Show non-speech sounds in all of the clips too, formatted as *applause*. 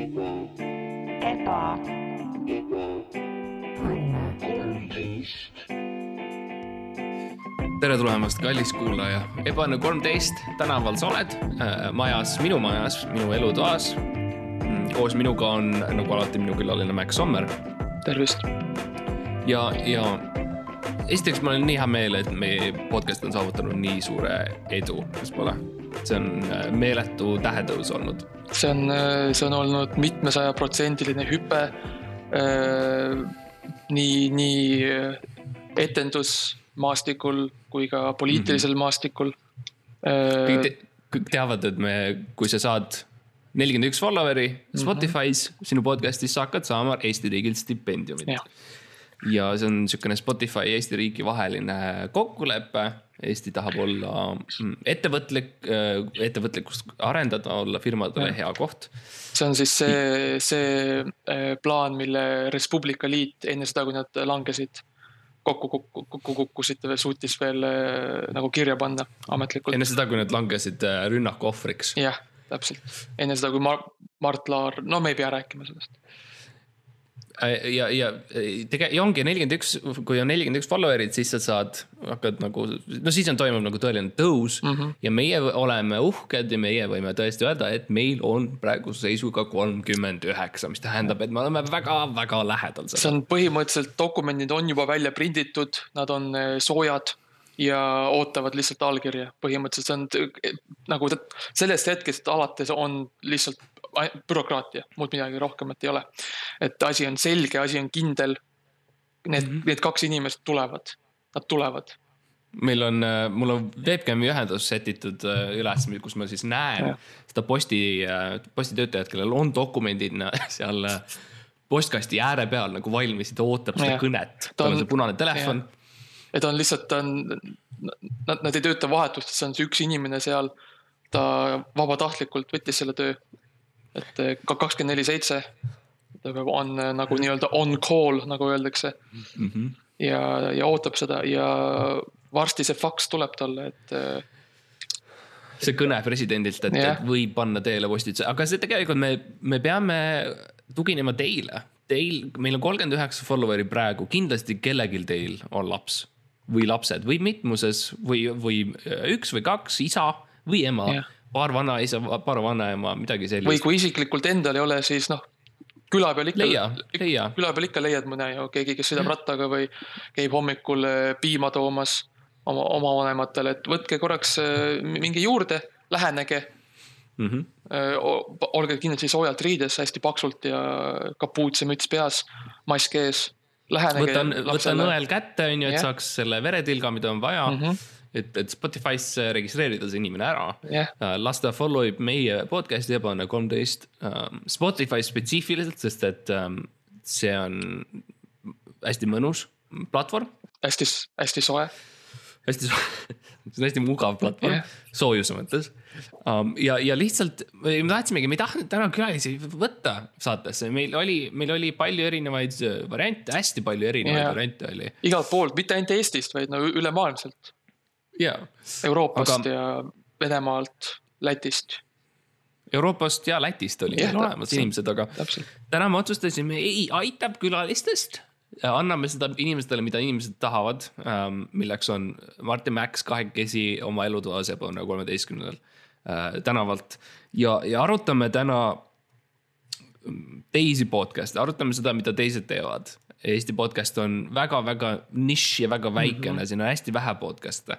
eba, tere tulemast, kallis kuulaja, Ebane kolmteist, tänaval sa oled, majas, minu majas, minu elutoas. koos minuga on nagu alati minu külaline Max Sommer tervist. ja, ja esiteks mul on nii hea meel, et meie podcast on saavutanud nii suure edu, kas pole? see on äh, meeletu tähetõus olnud. See on, see on olnud mitmesajaprotsendiline hüpe. nii, nii etendusmaastikul kui ka poliitilisel mm -hmm. maastikul. kõik te, kõik teavad, et me, kui sa saad nelikümmend üks follower'i Spotify's mm, -hmm. sinu podcast'is sa hakkad saama Eesti riigilt stipendiumit. ja see on niisugune Spotify ja Eesti riigi vaheline kokkulepe. Eesti tahab olla mm, ettevõtlik, ettevõtlikkust arendada, olla firmadele Jah. hea koht. see on siis see, see eh, plaan, mille Res Publica liit enne seda, kui nad langesid, kokku, kokku, kokku kukkusid, suutis veel eh, nagu kirja panna ametlikult. enne seda, kui nad langesid äh, rünnaku ohvriks. jah, täpselt, enne seda, kui Mar-, Mart Laar, no me ei pea rääkima sellest. Äh, ja, ja tege-, ja ongi nelikümmend üks, kui on nelikümmend üks follower'it, siis sa saad, hakkad nagu, no siis on toimub nagu tõeline tõus mm. -hmm. ja meie oleme uhked ja meie võime tõesti öelda, et meil on praeguse seisuga kolmkümmend üheksa, mis tähendab, et me oleme väga-väga lähedal see on põhimõtteliselt dokumendid on juba välja prinditud, nad on eh, soojad ja ootavad lihtsalt allkirja. põhimõtteliselt see on nagu sellest hetkest alates on lihtsalt bürokraatia, muud midagi rohkemat ei ole. et asi on selge, asi on kindel. Need mm, -hmm. need kaks inimest tulevad, nad tulevad. meil on, mul on webcam'i ühendus setitud äh, üles, kus ma siis näen Jah. seda posti, postitöötajat, kellel on dokumendid *laughs* seal äh, postkasti ääre peal nagu valmis ja ta ootab seda Jah. kõnet. Ta tal on see punane telefon. ja ta on lihtsalt, ta on, nad, nad ei tööta vahetustest, see on see üks inimene seal. ta vabatahtlikult võttis selle töö. Et eh, ka kakskümmend neli seitse. on eh, nagu nii-öelda on call, nagu öeldakse Mm -hmm. ja, ja ootab seda ja varsti see faks tuleb talle, et eh, see kõne presidendilt, et, Jah. et võib panna teele postituse, aga see tegelikult me, me peame tuginema teile. Teil, meil on kolmkümmend üheksa follower'i praegu, kindlasti kellelgi teil on laps või lapsed või mitmuses või, või üks või kaks isa või ema Jah., paar vanaisa, paar vanaema, midagi või sellist. kui isiklikult endal ei ole, siis noh, küla peal ikka. leia, leia, küla peal ikka leiad mõne ju, keegi, kes sõidab rattaga või käib hommikul eh, piima toomas oma, oma vanematele, et võtke korraks eh, mingi juurde, lähenege. Mhm. olge kindlasti soojalt riides, hästi paksult ja kapuuts ja müts peas, mask ees. Võtan, võtan õel kätte, on ju, et Jah. saaks selle veretilga, mida on vaja mm. -hmm. et, et Spotify'sse registreerida see inimene ära jah, Uh, las ta follow ib meie podcast'i Ebane kolmteist um, Spotify spetsiifiliselt, sest et um, see on hästi mõnus platvorm, hästi, hästi soe. hästi, *laughs* see on hästi mugav platvorm yeah. soojuse mõttes um,. ja, ja lihtsalt me tahtsimegi, me ei tahtnud täna külalisi võtta saatesse, meil oli, meil oli palju erinevaid äh, variante, hästi palju erinevaid yeah. variante oli igalt poolt, mitte ainult Eestist, vaid no ülemaailmselt. Ja Euroopast Aga- ja Venemaalt, Lätist, Euroopast ja Lätist olid meil olemas inimesed, aga täpselt. täna me otsustasime, ei, aitab külalistest. anname seda inimestele, mida inimesed tahavad, milleks on Martin Max kahekesi oma elutoas Ebane kolmeteistkümnendal äh, tänavalt ja, ja arutame täna teisi podcast'e, arutame seda, mida teised teevad. Eesti podcast on väga-väga nišš ja väga väikene mm, -hmm. siin on hästi vähe podcast'e.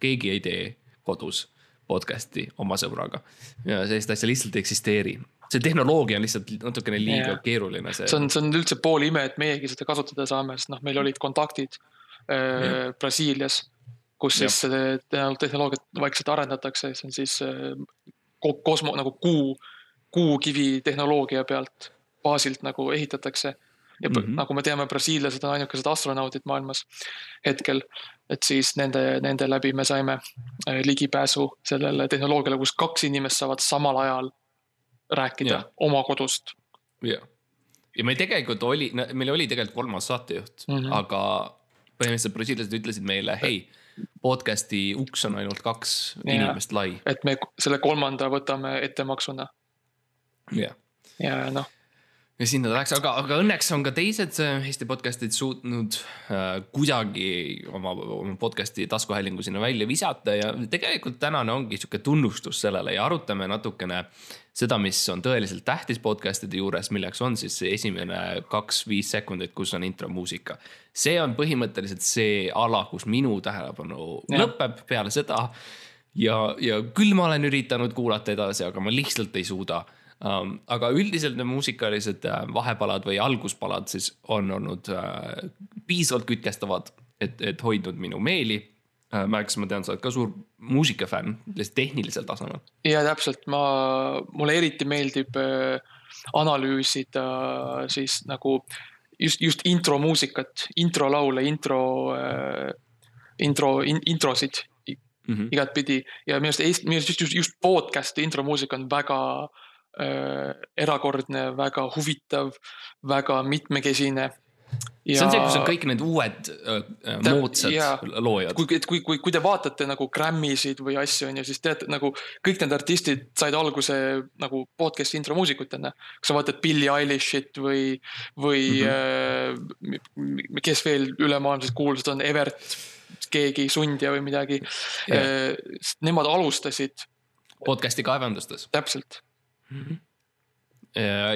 keegi ei tee kodus podcast'i oma sõbraga ja sellist asja lihtsalt ei eksisteeri. see tehnoloogia on lihtsalt natukene liiga yeah. keeruline, see, see on, see on üldse pool ime, et meiegi seda kasutada saame, sest noh, meil olid kontaktid äh, Brasiilias, kus Jah. siis tehnoloogiat vaikselt arendatakse, see on siis äh, ko- kosmo nagu kuu, kuukivi tehnoloogia pealt, baasilt nagu ehitatakse. Ja mm. -hmm. nagu me teame, brasiillased on ainukesed astronaudid maailmas hetkel, et siis nende, nende läbi me saime äh, ligipääsu sellele tehnoloogiale, kus kaks inimest saavad samal ajal rääkida yeah. oma kodust jah. ja meil tegelikult oli, meil oli tegelikult kolmas saatejuht mm. -hmm. aga põhimõtteliselt brasiillased ütlesid meile, hei, podcast'i uks on ainult kaks Jah. inimest lai. et me selle kolmanda võtame ettemaksuna. jah, ja noh ja sinna ta läks, aga, aga õnneks on ka teised äh, Eesti podcast'id suutnud äh, kuidagi oma, oma podcast'i taskuhäälingu sinna välja visata ja tegelikult tänane ongi sihuke tunnustus sellele ja arutame natukene seda, mis on tõeliselt tähtis podcast'ide juures, milleks on siis see esimene kaks-viis sekundit, kus on intromuusika. see on põhimõtteliselt see ala, kus minu tähelepanu ja. lõpeb peale seda. ja, ja küll ma olen üritanud kuulata edasi, aga ma lihtsalt ei suuda um,. aga üldiselt need muusikalised uh, vahepalad või alguspalad siis on olnud uh, piisavalt kütkestavad, et, et hoidnud minu meeli uh,. Max, ma tean, sa oled ka suur muusikafänn, lihtsalt tehnilisel tasemel. ja täpselt, ma, mulle eriti meeldib uh, analüüsida uh, siis nagu just, just intromuusikat, introlaule, intro uh,, intro in,, introsid mm -hmm. igatpidi ja minu arust minu arust just, just, just podcast'i intromuusika on väga äh, äh, erakordne, väga huvitav, väga mitmekesine. Ja... see on see, kus on kõik need uued äh, moodsad ja, loojad. kui, kui, kui, kui te vaatate nagu Grammy'sid või asju, on ju, siis teate nagu kõik need artistid said alguse nagu podcast'i intromuusikutena. kui sa vaatad Billie Eilishit või, või mm -hmm. äh, kes veel ülemaailmselt kuulsad on, Evert, keegi, Sundja või midagi yeah.. Äh, nemad alustasid. podcast'i kaevandustes. täpselt mm. -hmm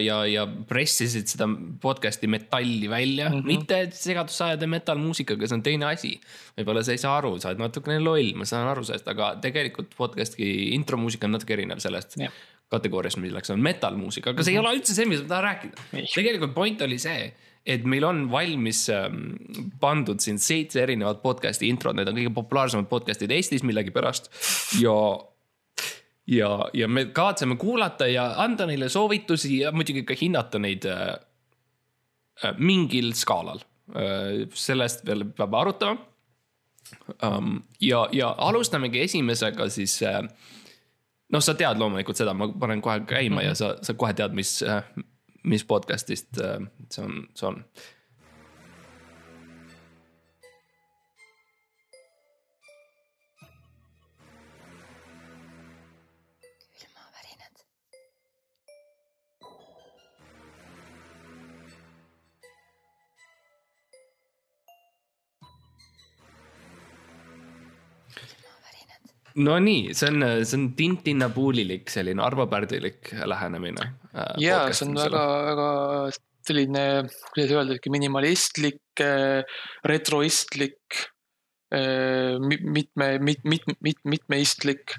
ja, ja pressisid seda podcast'i metalli välja mm, -hmm. mitte segadusse ajada metallmuusikaga, see on teine asi. võib-olla sa ei saa aru, sa oled natukene loll, ma saan aru sellest, aga tegelikult podcast'i intromuusika on natuke erinev sellest yeah. kategooriast, milleks on metallmuusika, aga see mm -hmm. ei mhm. ole üldse see, millest ma tahan rääkida. tegelikult point oli see, et meil on valmis ähm, pandud siin seitse erinevat podcast'i introt, need on kõige populaarsemad podcast'id Eestis millegipärast ja ja, ja me kavatseme kuulata ja anda neile soovitusi ja muidugi ka hinnata neid äh, äh mingil skaalal äh,. sellest veel peab arutama um,. ja, ja alustamegi esimesega siis äh, noh, sa tead loomulikult seda, ma panen kohe käima mm -hmm. ja sa, sa kohe tead, mis, äh, mis podcast'ist äh, see on, see on Nonii, see on, see on tintinnapuulilik selline arvapärdilik lähenemine äh,. ja see on väga, väga selline, kuidas öelda, sihuke minimalistlik äh,, retroistlik äh,, mitme, mit-, mit-, mit-, mitmeistlik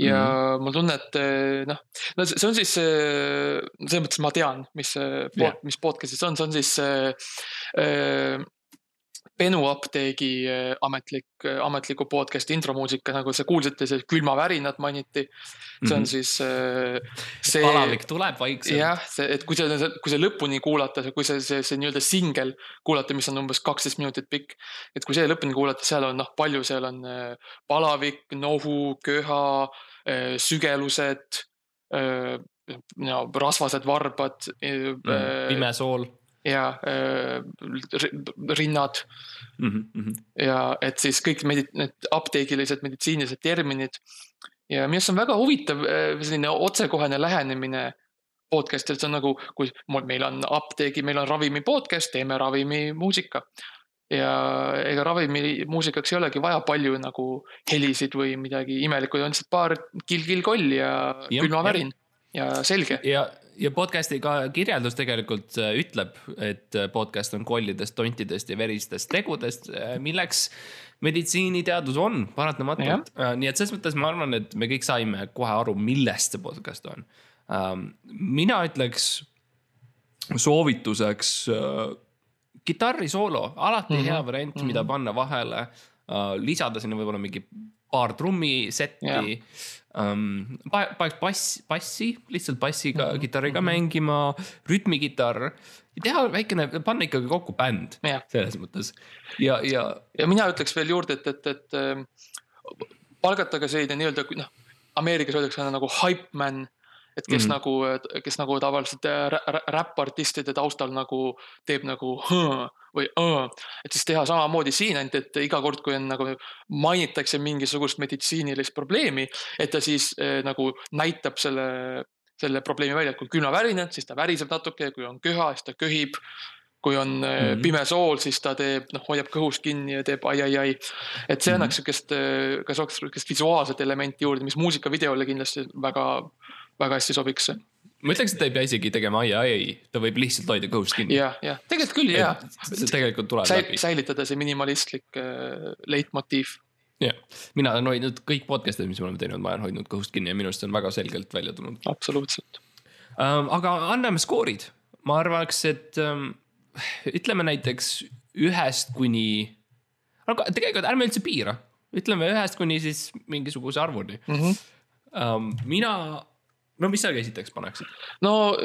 ja mm -hmm. mul tunne, et äh, noh, no see on siis, äh, selles mõttes ma tean, mis, yeah. mis podcast'is on, see on siis äh, Benu apteegi äh, ametlik, äh, ametliku podcast'i intromuusika, nagu sa kuulsite, see külmavärinad mainiti. see on -hmm. siis äh, see. palavik tuleb vaikselt. jah, see, et kui see, kui see lõpuni kuulata, kui see, see, see nii-öelda singel kuulata, mis on umbes kaksteist minutit pikk. et kui see lõpuni kuulata, seal on noh, palju seal on palavik, nohu, köha, sügelused no rasvased varbad mm,. pime sool ja äh, rinnad mm. -hmm. ja et siis kõik medi-, need apteegilised meditsiinilised terminid. ja minu arust on väga huvitav äh, selline otsekohene lähenemine podcast'il, see on nagu, kui meil on apteegi, meil on ravimi podcast, teeme ravimimuusika. ja ega ravimimuusikaks ei olegi vaja palju nagu helisid või midagi imelikku, on lihtsalt paar kill-kill-koll ja, ja külmavärin ja selge. ja ja podcast'i ka kirjeldus tegelikult äh, ütleb, et äh, podcast on kollidest, tontidest ja veristest tegudest, äh, milleks meditsiiniteadus on paratamatult. nii et selles mõttes ma arvan, et me kõik saime kohe aru, millest see podcast on. Ähm, mina ütleks soovituseks kitarrisoolo, alati mm -hmm. hea variant mm, -hmm. mida panna vahele. lisada sinna võib-olla mingi paar trummisetti um,. paneks bass, bassi, lihtsalt bassiga mm, -hmm. kitarriga mm -hmm. mängima, rütmikitarr. ja teha väikene, panna ikkagi kokku bänd selles mõttes ja, ja. ja mina ütleks veel juurde, et, et, et ähm, palgata ka selline nii-öelda noh, Ameerikas öeldakse nagu hype man et kes mm -hmm. nagu, kes nagu tavaliselt äh, räppartistide taustal nagu teeb nagu või õõ. et siis teha samamoodi siin, ainult et iga kord, kui on nagu mainitakse mingisugust meditsiinilist probleemi, et ta siis eh, nagu näitab selle selle probleemi välja, kui külmavärinad, siis ta väriseb natuke, kui on köha, siis ta köhib. kui on mm -hmm. pime sool, siis ta teeb, noh, hoiab kõhus kinni ja teeb ai-ai-ai. et see annaks mm -hmm. sihukest, ka sihukest visuaalset elementi juurde, mis muusikavideole kindlasti väga, väga hästi sobiks ma ütleks, et ta ei pea isegi tegema ai, ai, ta võib lihtsalt hoida kõhust kinni. jah, jah, tegelikult küll ja. see tegelikult tuleb Säil, läbi. säilitada see minimalistlik äh, leitmotiiv jah, mina olen hoidnud kõik podcast'id, mis me oleme teinud, ma olen hoidnud kõhust kinni ja minu arust see on väga selgelt välja tulnud. absoluutselt um,. aga anname skoorid, ma arvaks, et um, ütleme näiteks ühest kuni, aga tegelikult ärme üldse piira, ütleme ühest kuni siis mingisuguse arvuni mm. -hmm. Um, mina, no mis sa esiteks paneksid? no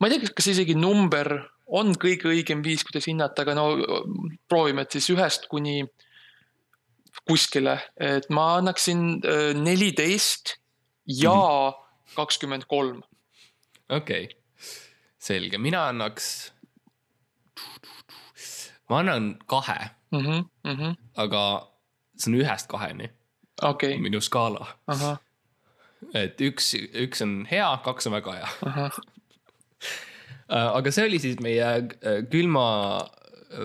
ma ei tea, kas isegi number on kõige õigem viis, kuidas hinnata, aga no proovime, et siis ühest kuni kuskile, et ma annaksin äh, neliteist ja kakskümmend kolm. okei, selge, mina annaks. ma annan kahe mm. -hmm, mm -hmm. aga see on ühest kaheni okay.. minu skaala. Et üks, üks on hea, kaks on väga hea. Äh, aga see oli siis meie äh, külma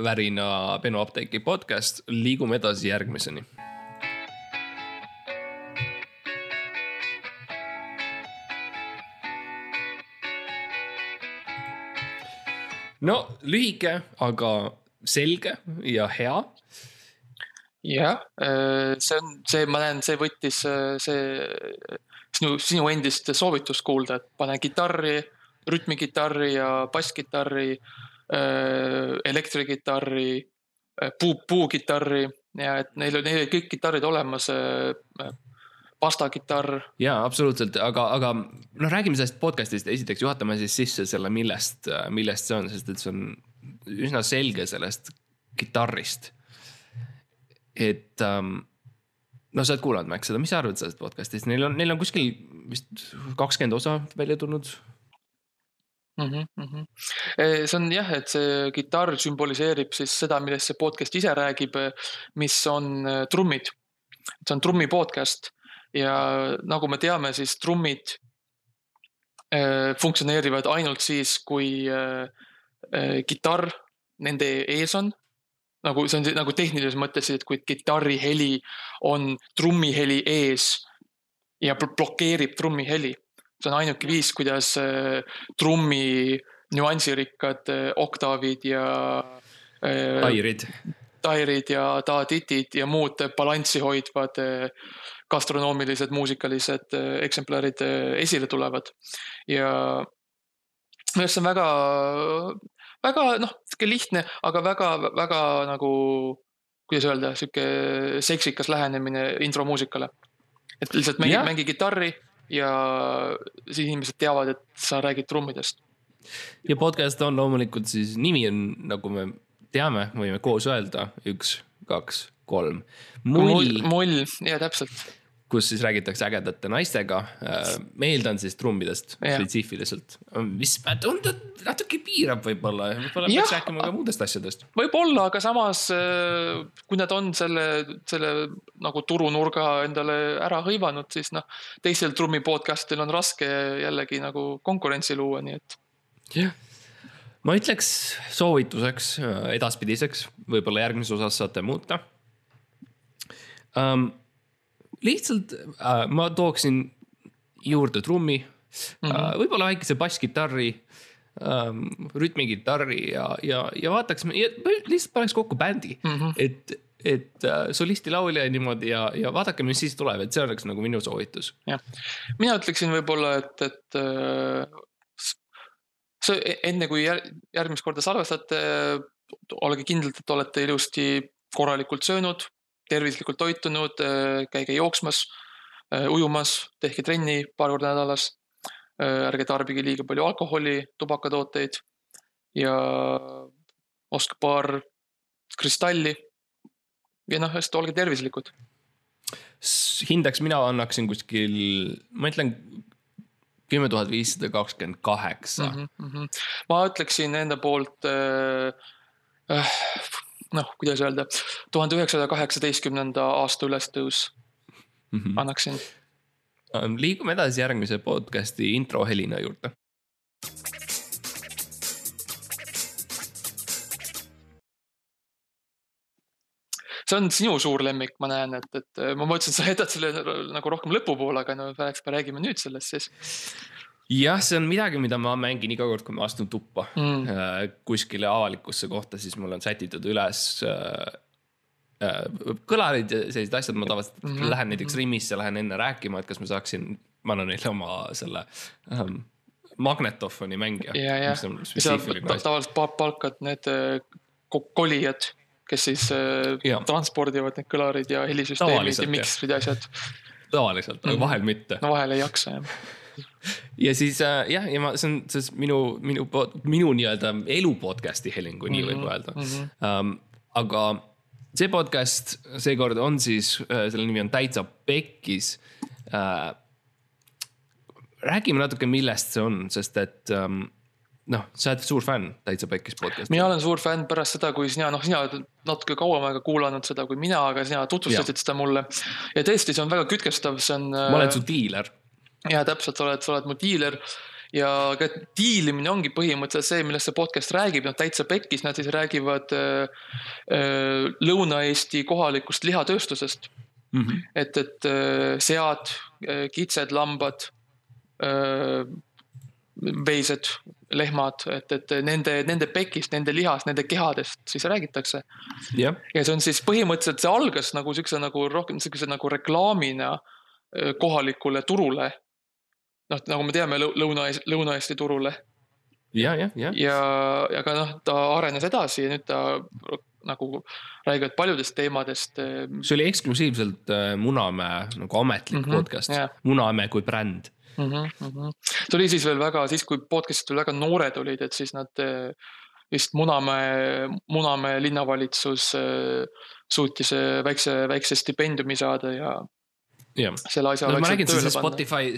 värina Benu apteeki podcast, liigume edasi järgmiseni. no lühike, aga selge ja hea. jah, äh, see on see, ma näen, see võttis see sinu, sinu endist soovitust kuulda, et pane kitarri, rütmikitarri ja basskitarri Äh, elektrikitarri, äh, puu, puukitarri ja et neil on, neil olid kõik kitarrid olemas äh, pastakitarr. ja absoluutselt, aga, aga noh, räägime sellest podcast'ist, esiteks juhatame siis sisse selle, millest, millest see on, sest et see on üsna selge sellest kitarrist. et um, no sa oled kuulanud, Max, seda, mis sa arvad sellest podcast'ist, neil on, neil on kuskil vist kakskümmend osa välja tulnud mm. -hmm. see on jah, et see kitarr sümboliseerib siis seda, millest see podcast ise räägib, mis on äh, trummid. see on trummi podcast ja nagu me teame, siis trummid äh, funktsioneerivad ainult siis, kui kitarr nende ees on nagu see on nagu tehnilises mõttes, et kui kitarri heli on trummi heli ees ja blokeerib trummi heli, see on ainuke viis, kuidas äh, trummi nüansirikkad äh, oktaavid ja. Äh, tairid. tairid ja taatitid ja muud balanssi hoidvad gastronoomilised, muusikalised eksemplarid esile tulevad. ja minu arust see on väga, väga noh, sihuke lihtne, aga väga-väga nagu, kuidas öelda, sihuke seksikas lähenemine intromuusikale. et lihtsalt mängi, mängi kitarri ja siis inimesed teavad, et sa räägid trummidest. ja podcast on loomulikult siis, nimi on, nagu me teame, võime koos öelda, üks, kaks, kolm. mull, mull, ja täpselt kus siis räägitakse ägedate naistega. Äh, ma eeldan siis trummidest spetsiifiliselt, mis tundub natuke piirab võib-olla, võib-olla peaks rääkima ka muudest asjadest. võib-olla, aga samas äh, kui nad on selle, selle nagu turunurga endale ära hõivanud, siis noh, teisel trummi podcast'il on raske jällegi nagu konkurentsi luua, nii et. jah ma ütleks soovituseks äh, edaspidiseks, võib-olla järgmises osas saate muuta um, lihtsalt äh, ma tooksin juurde trummi mm, -hmm. äh, võib-olla väikese basskitarri ähm,, rütmikitarri ja, ja, ja vaataks, lihtsalt paneks kokku bändi mm, -hmm. et et äh, solisti-laulja niimoodi ja, ja vaadake, mis siis tuleb, et see oleks nagu minu soovitus. jah, mina ütleksin võib-olla, et, et äh, see enne kui järgmist korda salvestate, olge kindlad, et olete ilusti korralikult söönud, tervislikult toitunud, äh, käige jooksmas, äh, ujumas, tehke trenni paar korda nädalas. Äh, ärge tarbige liiga palju alkoholi, tubakatooteid ja ostke paar kristalli. ja noh, hästi olge tervislikud. hindeks mina annaksin kuskil, ma ütlen kümme tuhat viissada kakskümmend kaheksa. Mhm, mhm. ma ütleksin enda poolt äh, äh, noh, kuidas öelda, tuhande üheksasaja kaheksateistkümnenda aasta ülestõus mm -hmm. annaksin. liigume edasi järgmise podcast'i intro helina juurde. see on sinu suur lemmik, ma näen, et, et ma mõtlesin, sa jätad selle nagu rohkem lõpupoole, aga no eks me räägime nüüd sellest siis. Jah, see on midagi, mida ma mängin iga kord, kui ma astun tuppa mm. Äh, kuskile avalikusse kohta, siis mul on sätitud üles äh, äh, kõlarid ja sellised asjad, ma tavaliselt mm -hmm. lähen näiteks Rimisse, lähen enne rääkima, et kas ma saaksin, ma annan neile oma selle ähm, magnetofoni mängija. ja, ja, tavaliselt palkad need kolijad kes siis äh, ja. transpordivad need kõlarid ja helisüsteemid ja mikstrid ja asjad. tavaliselt, aga mm. vahel mitte. no vahel ei jaksa jah *laughs* ja siis äh, jah, ja ma, see on, on minu, minu, minu nii-öelda elu podcast'i Helin, kui nii mm -hmm. võib öelda mm. -hmm. Um, aga see podcast seekord on siis äh,, selle nimi on Täitsa Pekkis äh,. räägime natuke, millest see on, sest et um, noh, sa oled suur fänn Täitsa Pekkis podcast'i. mina olen suur fänn pärast seda, kui sina, noh, sina oled natuke kauem aega kuulanud seda kui mina, aga sina tutvustasid ja. seda mulle. ja tõesti, see on väga kütkestav, see on. ma olen su diiler. Ja täpselt, sa oled, sa oled mu diiler ja ka diilimine ongi põhimõtteliselt see, millest see podcast räägib, noh täitsa pekkis, nad siis räägivad äh, äh, Lõuna-Eesti kohalikust lihatööstusest mm. -hmm. et, et äh, sead äh,, kitsed, lambad äh,, veised, lehmad, et, et nende, nende pekist, nende lihast, nende kehadest siis räägitakse yeah.. ja see on siis põhimõtteliselt, see algas nagu siukse nagu rohkem siukse nagu reklaamina kohalikule turule. Noh, nagu me teame Lõuna, Lõuna-Eesti turule. ja, ja, ja. ja, ja ka noh, ta arenes edasi ja nüüd ta nagu räägivad paljudest teemadest. see oli eksklusiivselt Munamäe nagu ametlik mm -hmm, podcast yeah., Munamäe kui bränd mm. -hmm, mm -hmm. see oli siis veel väga, siis kui podcast'id veel väga noored olid, et siis nad vist Munamäe, Munamäe linnavalitsus suutis väikse, väikse stipendiumi saada ja jah, no, ma räägin, see Spotify,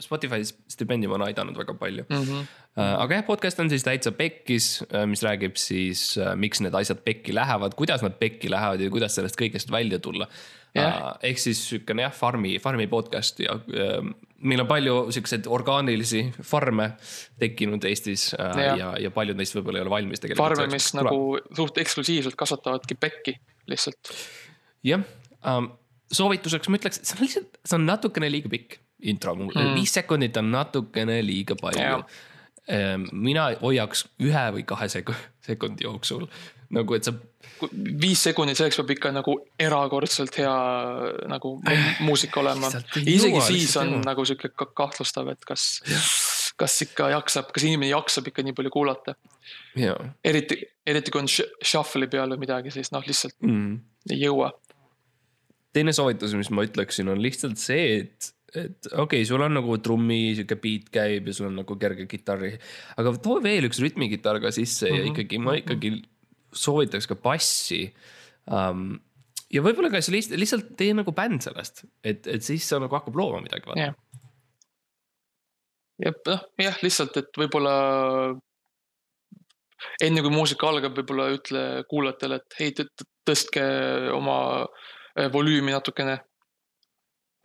Spotify stipendium on aidanud väga palju mm. -hmm. aga jah, podcast on siis täitsa pekkis, mis räägib siis, miks need asjad pekki lähevad, kuidas nad pekki lähevad ja kuidas sellest kõigest välja tulla yeah.. ehk siis sihukene jah, farmi, farmi podcast ja äh, meil on palju siukseid orgaanilisi farme tekkinud Eestis äh, ja, ja, ja paljud neist võib-olla ei ole valmis tegelikult. farme, mis nagu suht eksklusiivselt kasvatavadki pekki lihtsalt. jah um,, soovituseks ma ütleks, see on lihtsalt, see on natukene liiga pikk intro mm., viis sekundit on natukene liiga palju. mina hoiaks ühe või kahe sekundi jooksul nagu, et sa. viis sekundit, selleks peab ikka nagu erakordselt hea nagu muusika olema. isegi siis on jõua. nagu sihuke kahtlustav, et kas, kas ikka jaksab, kas inimene jaksab ikka nii palju kuulata. eriti, eriti kui on shuffle'i peal või midagi, siis noh, lihtsalt mm. ei jõua. Teine soovitus, mis ma ütleksin, on lihtsalt see, et et okei okay,, sul on nagu trummi sihuke beat käib ja sul on nagu kerge kitarri, aga too veel üks rütmikitarr ka sisse mm -hmm. ja ikkagi ma ikkagi soovitaks ka bassi um,. ja võib-olla ka lihtsalt, lihtsalt tee nagu bänd sellest, et, et siis sa nagu hakkab looma midagi vaata yeah.. ja noh, jah, lihtsalt, et võib-olla enne kui muusika algab, võib-olla ütle kuulajatele, et hei, tõstke oma eh, volüümi natukene.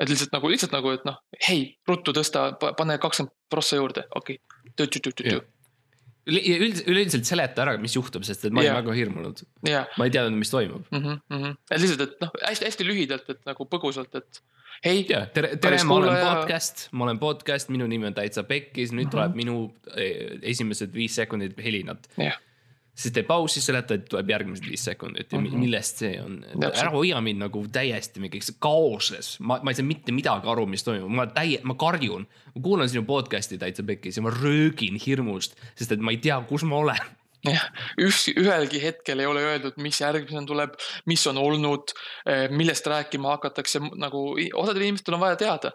et lihtsalt nagu, lihtsalt nagu, et noh, hei, ruttu tõsta, pane kakskümmend prossa juurde, okei okay üld-, üleüldiselt seleta ära, mis juhtub, sest et ma yeah. olin väga hirmunud yeah.. ma ei teadnud, mis toimub mm. -hmm, mm -hmm. et lihtsalt, et noh, hästi-hästi lühidalt, et nagu põgusalt, et hei tere, tere, ma olen podcast, ma olen podcast, minu nimi on Täitsa Pekkis, nüüd mm -hmm. tuleb minu eh, esimesed viis sekundit helinat yeah siis tee paus, siis seletad, tuleb järgmised viis sekundit ja mm -hmm. millest see on. ära hoia mind nagu täiesti mingiks kaoses, ma, ma ei saa mitte midagi aru, mis toimub, ma täie-, ma karjun. ma kuulan sinu podcast'i täitsa pekis ja ma röögin hirmust, sest et ma ei tea, kus ma olen jah, üks, ühelgi hetkel ei ole öeldud, mis järgmisena tuleb, mis on olnud, eh, millest rääkima hakatakse, nagu osadel inimestel on vaja teada.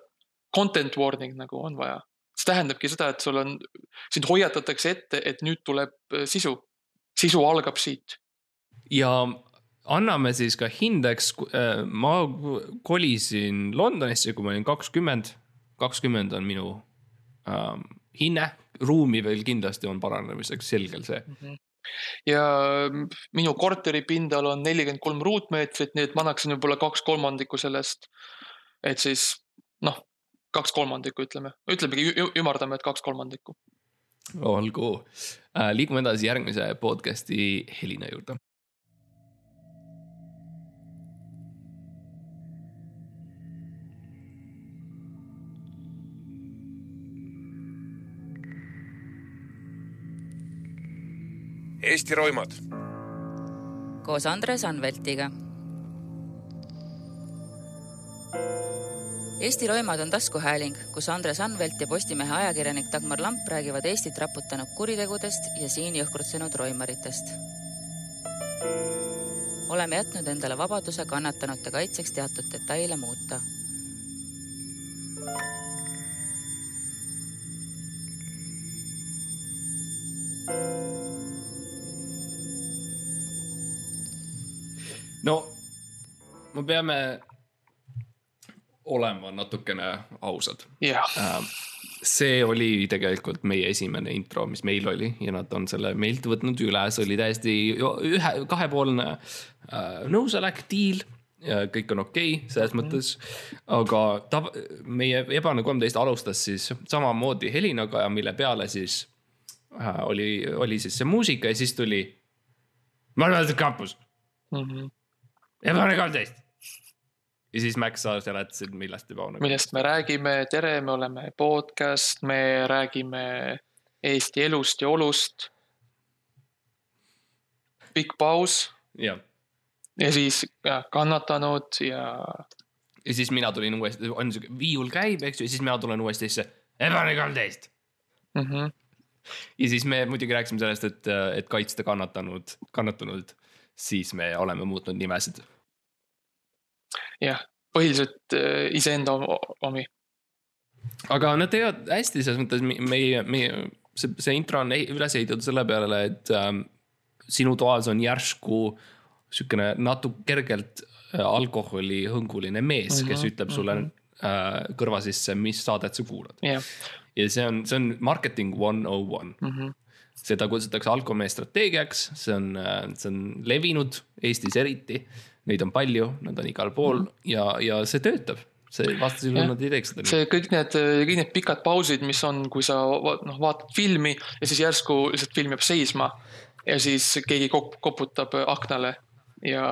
Content warning nagu on vaja, see tähendabki seda, et sul on, sind hoiatatakse ette, et nüüd tuleb eh, sisu sisu algab siit. ja anname siis ka hindeks, äh, ma kolisin Londonisse, kui ma olin kakskümmend, kakskümmend on minu ähm, hinne, ruumi veel kindlasti on paranemiseks, selgelt see mm. -hmm ja minu korteri pindal on nelikümmend kolm ruutmeetrit, nii et ma annaksin võib-olla kaks kolmandikku sellest. et siis noh, kaks kolmandikku ütleme, ütlemegi, ümardame, et kaks kolmandikku. Olgu, liigume edasi järgmise podcast'i Helina juurde Eesti roimad. koos Andres Anveltiga. Eesti roimad on taskuhääling, kus Andres Anvelt ja Postimehe ajakirjanik Dagmar Lamp räägivad Eestit raputanud kuritegudest ja siin jõhkrutsenud roimaritest. oleme jätnud endale vabaduse kannatanute kaitseks teatud detaile muuta no me peame olema natukene ausad yeah.. see oli tegelikult meie esimene intro, mis meil oli ja nad on selle meilt võtnud üle, see oli täiesti ühe, kahepoolne äh, nõusolek, deal ja kõik on okei okay, selles -hmm. mõttes. aga ta, meie Ebane kolmteist alustas siis samamoodi Helinaga ja mille peale siis äh, oli, oli siis see muusika ja siis tuli. Marvel Campus mm. -hmm Ebane kolmteist. Ja siis Max, sa seletasid, millest juba on. millest me räägime, tere, me oleme podcast, me räägime Eesti elust ja olust. pikk paus. jah. ja siis ja, kannatanud ja. ja siis mina tulin uuesti, on siuke viiul käib, eks ju, ja siis mina tulen uuesti sisse, Ebane kolmteist mm. -hmm. ja siis me muidugi rääkisime sellest, et, et kaitsta kannatanud, kannatanuid siis me oleme muutnud nimesid. Jah, põhiliselt äh, iseenda omi. aga nad teevad hästi selles mõttes meie, meie, see, see intro on üles ehitatud selle peale, et ähm, sinu toas on järsku sihukene natuke kergelt äh, alkoholihõnguline mees mm, -hmm, kes ütleb sulle mm -hmm. äh, kõrva sisse, mis saadet sa kuulad yeah.. ja see on, see on marketing one oh one mhm seda kutsutakse alkomehe strateegiaks, see on, see on levinud Eestis eriti. Neid on palju, nad on igal pool -hmm. ja, ja see töötab see vastasel juhul nad ei teeks seda. see kõik need, kõik need pikad pausid, mis on, kui sa noh, vaatad filmi ja siis järsku lihtsalt film jääb seisma. ja siis keegi kop, koputab aknale ja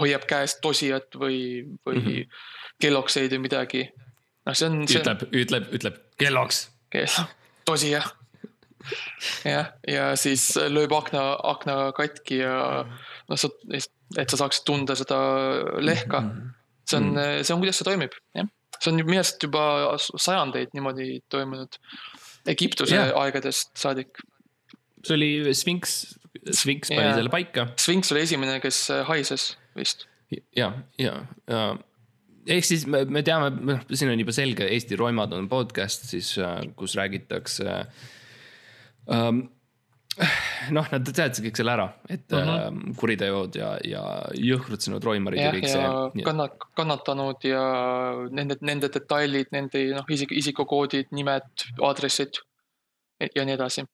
hoiab käest tosijat või, või mm -hmm. kellokseid või midagi. noh, see on ütleb, ütleb, ütleb kelloks. tosija jah, ja siis lööb akna, akna katki ja noh, sa, et sa saaksid tunda seda lehka. see on, mm. see on, kuidas see toimib, jah. see on minu arust juba sajandeid niimoodi toimunud. Egiptuse yeah. aegadest saadik. see oli Sphinx, Sphinx pani yeah. selle paika. Sphinx oli esimene, kes haises vist. ja, ja, ja ehk siis me, me teame, noh, siin on juba selge, Eesti roimad on podcast siis, kus räägitakse äh, um, noh, nad teadsid kõik selle ära, et -huh. uh, kuriteod ja, ja jõhkrutsenud roimarid ja, ja kõik see. kannat-, kannatanud ja nende, nende detailid, nende noh, isik, isikukoodid, nimed, aadressid ja nii edasi.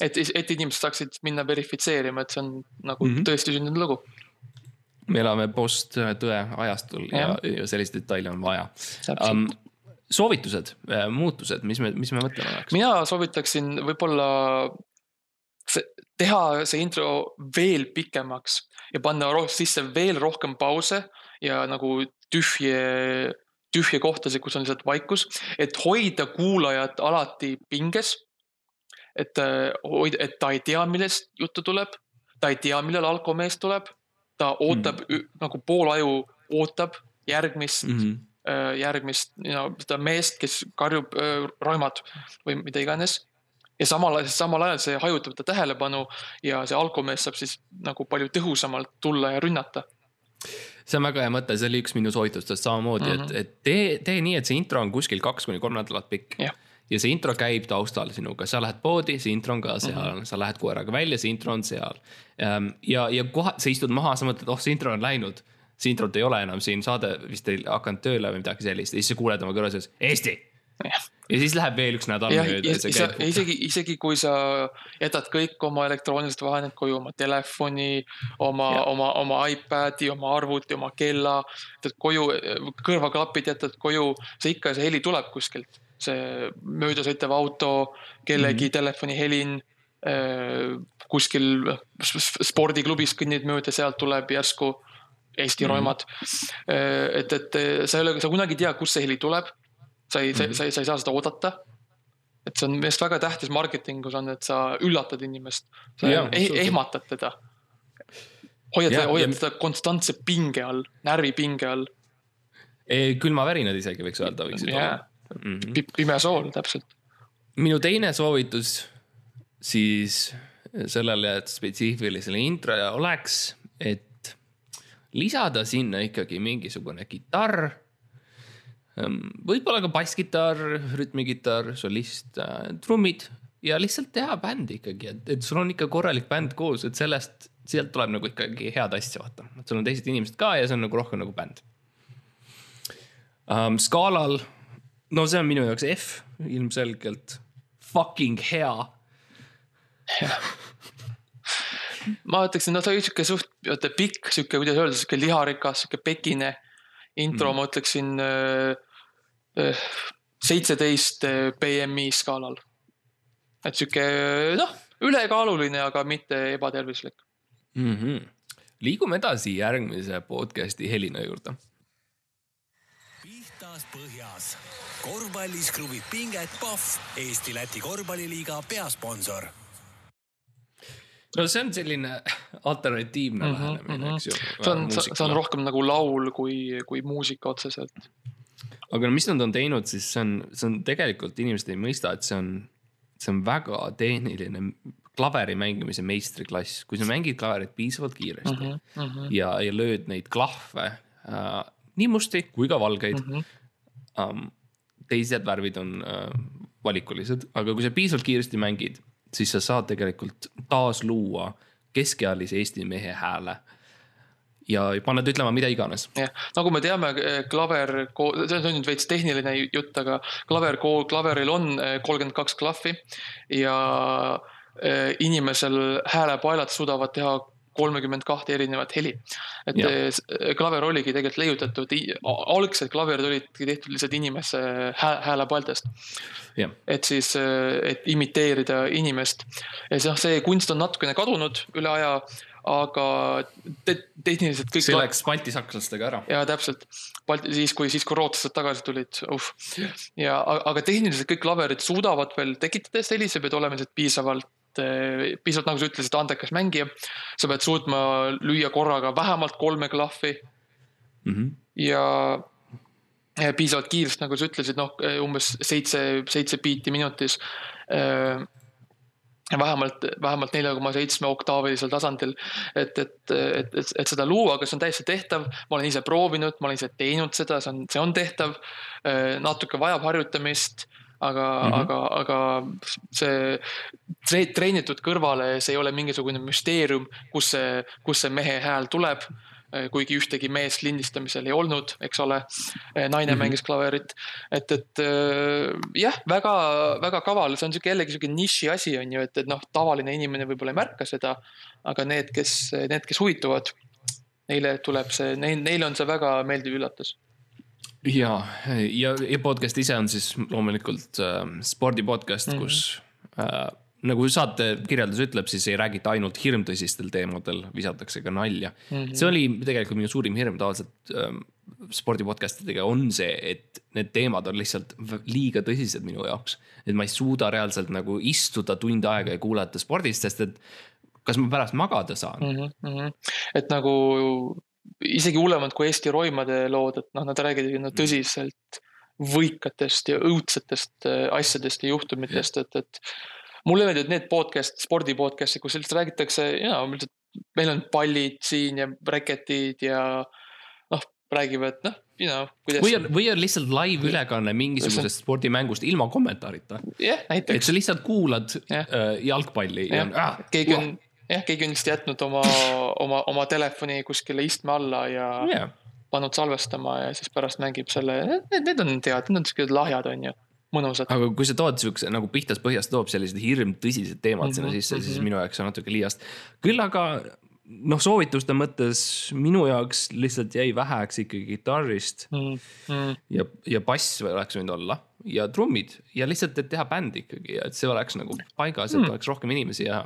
et, et inimesed saaksid minna verifitseerima, et see on nagu mm -hmm. tõesti sündinud lugu. me elame post-tõe ajastul ja, ja, ja selliseid detaile on vaja. Soovitused, äh, muutused, mis me, mis me mõtlema peaks? mina soovitaksin võib-olla teha see intro veel pikemaks ja panna sisse veel rohkem pause ja nagu tühje, tühje kohtasid, kus on lihtsalt vaikus, et hoida kuulajat alati pinges. et hoida, et ta ei tea, millest juttu tuleb, ta ei tea, millal alkomees tuleb, ta ootab mm. nagu pool aju ootab järgmist mm. -hmm järgmist you know, seda meest, kes karjub äh, roimad või mida iganes. Ja samal ajal, samal ajal see hajutab ta tähelepanu ja see alkomees saab siis nagu palju tõhusamalt tulla ja rünnata see on väga hea mõte, see oli üks minu soovitustest samamoodi mm, -hmm. et, et tee, tee nii, et see intro on kuskil kaks kuni kolm nädalat pikk yeah. ja see intro käib taustal sinuga, sa lähed poodi, see intro on ka seal mm, -hmm. sa lähed koeraga välja, see intro on seal. Ehm, ja, ja kohe, sa istud maha, sa mõtled, oh, see intro on läinud see introt ei ole enam siin, saade vist ei hakanud tööle või midagi sellist ja siis sa kuuled oma kõrvas, Eesti ja siis läheb veel üks nädal mööda isegi, isegi kui sa jätad kõik oma elektroonilised vahendid koju, oma telefoni, oma oma, oma iPad'i, oma arvuti, oma kella, jätad koju, kõrvaklapid jätad koju, see ikka, see heli tuleb kuskilt. see möödasõitev auto, kellegi mm -hmm. telefoni helin, kuskil s- s- spordiklubis kõnnid mööda, sealt tuleb järsku Eesti mm -hmm. roimad. et, et sa ei ole, sa kunagi ei tea, kust see heli tuleb. Sa ei -hmm. sa, ei, sa ei saa seda oodata et see on minu arust väga tähtis marketingus on, et sa üllatad inimest, sa Jaa, eh, ehmatad teda. hoiad hoiad ja- teda konstantse pinge all, närvipinge all, külmavärinad isegi võiks öelda, võiksid Jaa. olla mm. -hmm. pime sool täpselt. minu teine soovitus siis sellele spetsiifilisele introle oleks, et lisada sinna ikkagi mingisugune kitarr. Võib-olla ka basskitarr, rütmikitarr, solist, trummid ja lihtsalt teha bändi ikkagi, et, et sul on ikka korralik bänd koos, et sellest, sealt tuleb nagu ikkagi head asja, vaata. et sul on teised inimesed ka ja see on nagu rohkem nagu bänd um,. skaalal, no see on minu jaoks F ilmselgelt, fucking hea *laughs* ma ütleksin, no ta oli sihuke suht, vaata pikk, sihuke, kuidas öelda, sihuke liharikas, sihuke pekine intro mm., ma ütleksin äh, seitseteist BMI skaalal. et sihuke noh, ülekaaluline, aga mitte ebatervislik. mm. -hmm. liigume edasi järgmise podcast'i helina juurde. pihtas põhjas. korvpallis kruvib pinget Pahv, Eesti-Läti korvpalliliiga peasponsor no see on selline *laughs* alternatiivne mm -hmm, lähenemine, eks ju. see on, see on rohkem nagu laul kui, kui muusika otseselt. aga no mis nad on teinud, siis see on, see on tegelikult inimesed ei mõista, et see on, see on väga tehniline klaveri mängimise meistriklass, kui sa mängid klaverit piisavalt kiiresti mm -hmm. ja, ja lööd neid klahve äh, nii musti kui ka valgeid mm. -hmm. um, teised värvid on äh, valikulised, aga kui sa piisavalt kiiresti mängid, siis sa saad tegelikult taasluua keskealise Eesti mehe hääle. ja paned ütlema mida iganes jah, nagu me teame, klaver, see on nüüd veits tehniline jutt, aga klaver, klaveril on eh, kolmkümmend kaks klahvi ja eh, inimesel häälepaelad suudavad teha kolmekümmend kahte erinevat heli. et Jah. eh, klaver oligi tegelikult leiutatud, algsed klaverid olidki tehtud lihtsalt inimese hää- häälepaeltest. jah, et siis, et imiteerida inimest. ja noh, see kunst on natukene kadunud üle aja, aga te tehniliselt kõik. see läks baltisakslastega ära. ja täpselt, Balti, siis kui, siis kui rootslased tagasi tulid, uh. ja, aga tehniliselt kõik klaverid suudavad veel tekitada sa pead olema lihtsalt piisavalt, piisavalt nagu sa ütlesid, andekas mängija. sa pead suutma lüüa korraga vähemalt kolme klahvi Mm -hmm. ja ja piisavalt kiiresti, nagu sa ütlesid, noh umbes seitse, seitse biiti minutis. vähemalt, vähemalt nelja koma seitsme oktaavilisel tasandil, et, et, et, et, et seda luua, aga see on täiesti tehtav. ma olen ise proovinud, ma olen ise teinud seda, see on, see on tehtav. natuke vajab harjutamist, aga mm. -hmm. aga, aga see tre, treenitud kõrvale, see ei ole mingisugune müsteerium, kus see, kust see mehe hääl tuleb kuigi ühtegi meest lindistamisel ei olnud, eks ole. naine Mhm. mängis klaverit, et, et äh, jah, väga, väga kaval, see on sihuke jällegi sihuke niši asi on ju, et, et noh, tavaline inimene võib-olla ei märka seda. aga need, kes, need, kes huvituvad, neile tuleb see, neil, neile on see väga meeldiv üllatus. ja, ja, ja podcast ise on siis loomulikult äh, spordipodcast mm. -hmm. kus äh, nagu saate kirjeldus ütleb, siis ei räägita ainult hirmtõsistel teemadel, visatakse ka nalja mm. -hmm. see oli tegelikult minu suurim hirm tavaliselt äh, spordipodcast idega on see, et need teemad on lihtsalt liiga tõsised minu jaoks. et ma ei suuda reaalselt nagu istuda tund aega ja kuulata spordist, sest et kas ma pärast magada saan mm. -hmm. et nagu isegi hullemad kui Eesti roimade lood, et noh, nad räägivad no, tõsiselt võikatest ja õudsetest äh, asjadest ja juhtumitest, et, et mulle meeldivad need podcast, spordi podcast'id, kus lihtsalt räägitakse ja lihtsalt meil on pallid siin ja reketid ja noh, räägivad noh, you know, kuidas. või on, või on lihtsalt live ülekanne mingisugusest spordimängust ilma kommentaarita. jah, et näiteks sa lihtsalt kuulad Jah. äh, jalgpalli ja, ja jah, keegi on, jah, keegi on lihtsalt jätnud oma, oma, oma telefoni kuskile istme alla ja yeah. pannud salvestama ja siis pärast mängib selle, need, need on tead, need on siuksed lahjad, on ju. mõnusad. aga kui sa tood siukse nagu pihtas põhjast toob sellised hirm tõsised teemad mm -hmm, sinna sisse mm, -hmm. siis minu jaoks on natuke liiast. küll aga noh, soovituste mõttes minu jaoks lihtsalt jäi väheks ikkagi kitarrist Mm, mm. ja, ja bass oleks võinud olla ja trummid ja lihtsalt, et teha bänd ikkagi ja et see oleks nagu paigas, et oleks rohkem inimesi ja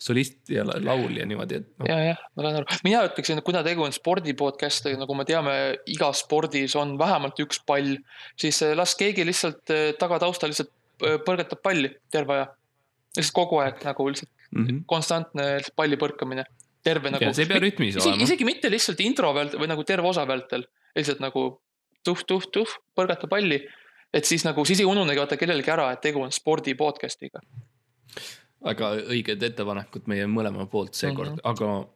solist ja la- laul ja niimoodi, et noh. ja, jah, ma saan aru, mina ütleksin, et kuna tegu on spordi podcast'iga, nagu me teame, igas spordis on vähemalt üks pall, siis eh, las keegi lihtsalt eh, tagataustal lihtsalt eh, põrgatab palli terve aja. lihtsalt kogu aeg nagu lihtsalt Mhm. konstantne lihtsalt palli põrkamine, terve nagu. see ei pea rütmis isegi, olema. isegi mitte lihtsalt intro vältel või nagu terve osa vältel, lihtsalt nagu tuhh-tuhh-tuhh, põrgata palli. et siis nagu, siis ei ununegi vaata kellelegi ära, et tegu on spordi podcast'iga. väga õiged ettepanekud meie mõlema poolt seekord Mhm. mm, -hmm. aga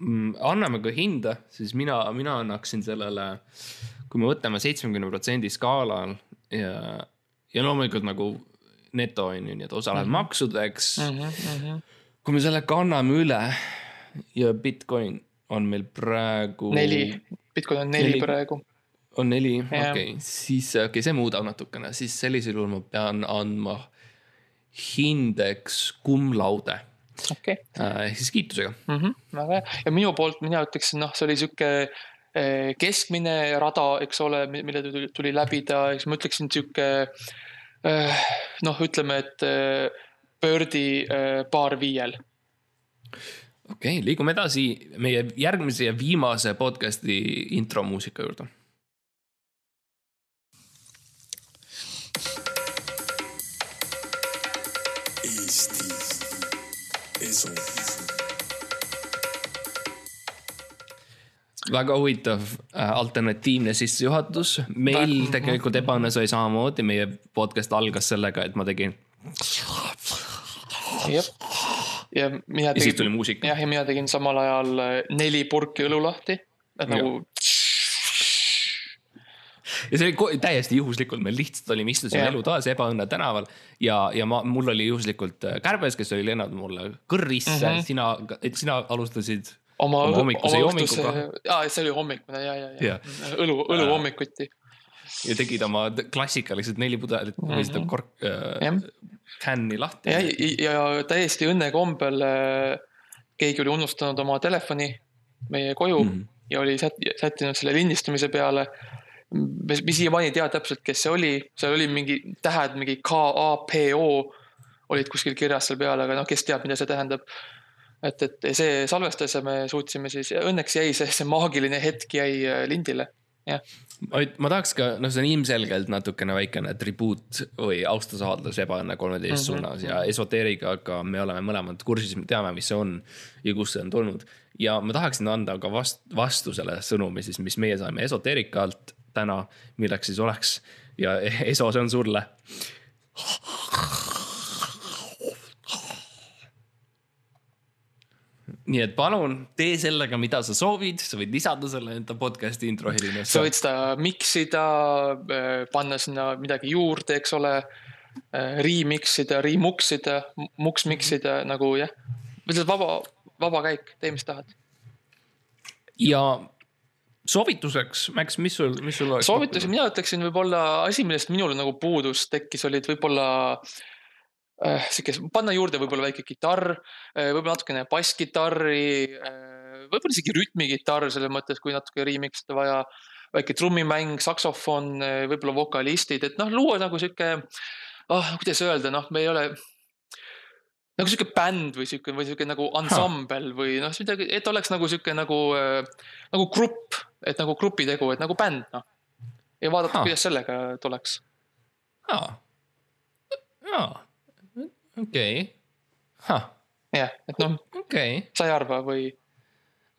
mm, anname ka hinda, siis mina, mina annaksin sellele, kui me võtame seitsmekümne protsendi skaalal ja, ja loomulikult nagu neto on ju, nii et osa läheb mm -hmm. maksudeks mm. Mm -hmm. -hmm. kui me selle kanname üle ja Bitcoin on meil praegu. neli, Bitcoin on neli, Neli. praegu. on neli, okei, siis okei okay,, see muudab natukene, siis sellisel juhul ma pean andma hindeks cum laude okei okay. äh, ehk siis kiitusega. mm. -hmm, väga hea ja minu poolt mina ütleksin, noh, see oli sihuke eh, keskmine rada, eks ole, mille tuli, tuli läbida, eks ma ütleksin sihuke eh, noh, ütleme, et Birdi paar viiel. Okei okay,, liigume edasi meie järgmise ja viimase podcast'i intro muusika juurde. Esu. väga huvitav äh, alternatiivne sissejuhatus, meil Väga- tegelikult ebaõnne sai samamoodi, meie podcast algas sellega, et ma tegin jah, ja mina ja siis tuli muusika. jah, ja mina tegin samal ajal eh, neli purki õlu lahti, et nagu ja see oli täiesti juhuslikult, me lihtsalt olime, istusime Jah. elutoas Ebaõnne tänaval ja, ja ma, mul oli juhuslikult äh, kärbes, kes oli lennanud mulle kõrrisse mm. -hmm. sina, et sina alustasid oma, Oma hommikuse joominguga.. aa, see oli hommikune ja, ja, ja Jah. õlu, õlu Äh, hommikuti. Ja tegid oma klassikalised neli pudelit mm -hmm. seda kork äh, känni lahti. ja, ja täiesti õnnekombel äh, keegi oli unustanud oma telefoni meie koju mm. -hmm. ja oli sät- sättinud selle lindistamise peale. mis mis siiamaani ei tea täpselt, kes see oli, seal oli mingi tähed, mingi K A P O olid kuskil kirjas seal peal, aga noh, kes teab, mida see tähendab. et, et see salvestas ja me suutsime siis, õnneks jäi see, see maagiline hetk jäi äh, lindile. jah, ma, tahaks ka, noh, see on ilmselgelt natukene väikene tribuut või austusavaldus ebaõnne kolmeteist mm. -hmm. suunas ja esoteerikaga me oleme mõlemad kursis, me teame, mis see on ja kust see on tulnud. ja ma tahaksin anda ka vast, vastu selle sõnumi siis, mis meie saime esoteerika alt täna, milleks siis oleks ja *laughs* eso, see on sulle. Nii et palun tee sellega, mida sa soovid, sa võid lisada selle enda podcast'i intro helinasse sa võid seda mix ida, panna sinna midagi juurde, eks ole. Remix ida, remux ida, mux mix ida nagu jah, lihtsalt vaba, vaba käik, tee mis tahad. ja soovituseks, Max, mis sul, mis sul oleks? soovitusi, mina ütleksin võib-olla asi, millest minul nagu puudus tekkis, olid võib-olla äh, sihuke, panna juurde võib-olla väike kitarr, võib-olla natukene basskitarri, võib-olla isegi rütmikitarr selles mõttes, kui natuke remix ida vaja. väike trummimäng, saksofon, võib-olla vokalistid, et noh, luua nagu sihuke, oh, kuidas öelda, noh, me ei ole nagu sihuke bänd või sihuke või sihuke nagu ansambel või noh, midagi, et oleks nagu sihuke nagu äh, nagu grupp, et nagu grupitegu, et nagu bänd noh. ja vaadata kuidas sellega tuleks. aa, aa, okei, jah, et noh, okei, sa ei arva või?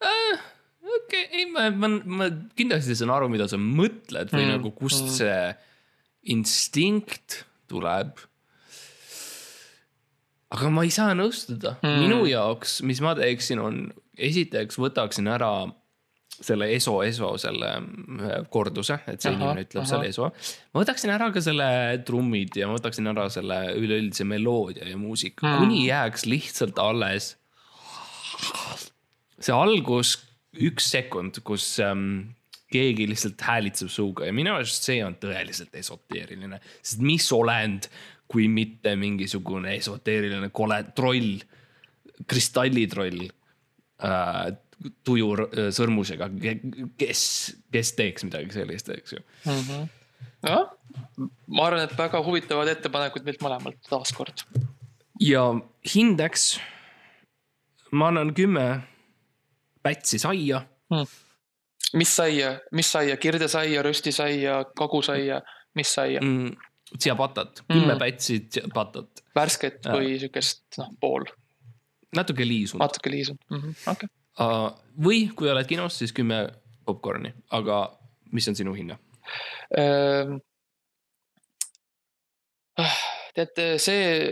okei, ei ma, ma, ma kindlasti saan aru, mida sa mõtled või Mm, nagu kust mm. see instinkt tuleb. aga ma ei saa nõustuda mm., minu jaoks, mis ma teeksin, on esiteks võtaksin ära selle eso, eso selle korduse, et see Ahah, inimene ütleb ahah. selle eso. ma võtaksin ära ka selle trummid ja ma võtaksin ära selle üleüldise meloodia ja muusika mm., kuni jääks lihtsalt alles see algus, üks sekund, kus ähm, keegi lihtsalt häälitseb suuga ja minu arust see on tõeliselt esoteeriline, sest mis olend, kui mitte mingisugune esoteeriline kole troll, kristallitroll äh, tujur äh, sõrmusega, kes, kes teeks midagi sellist, eks ju mm. -hmm. jah, ma arvan, et väga huvitavad ettepanekud meilt mõlemalt taaskord. ja hindeks ma annan kümme pätsi saia mm mis saia, mis saia, kirdesaia, röstisaia, kagusaia, mis saia mm,? seapatat, kümme mm. pätsi seapatat. värsket või siukest, noh, pool? natuke liisunud. natuke liisunud mm -hmm., okei okay. Või kui oled kinos, siis kümme popkorni, aga mis on sinu hinne uh,? tead, see,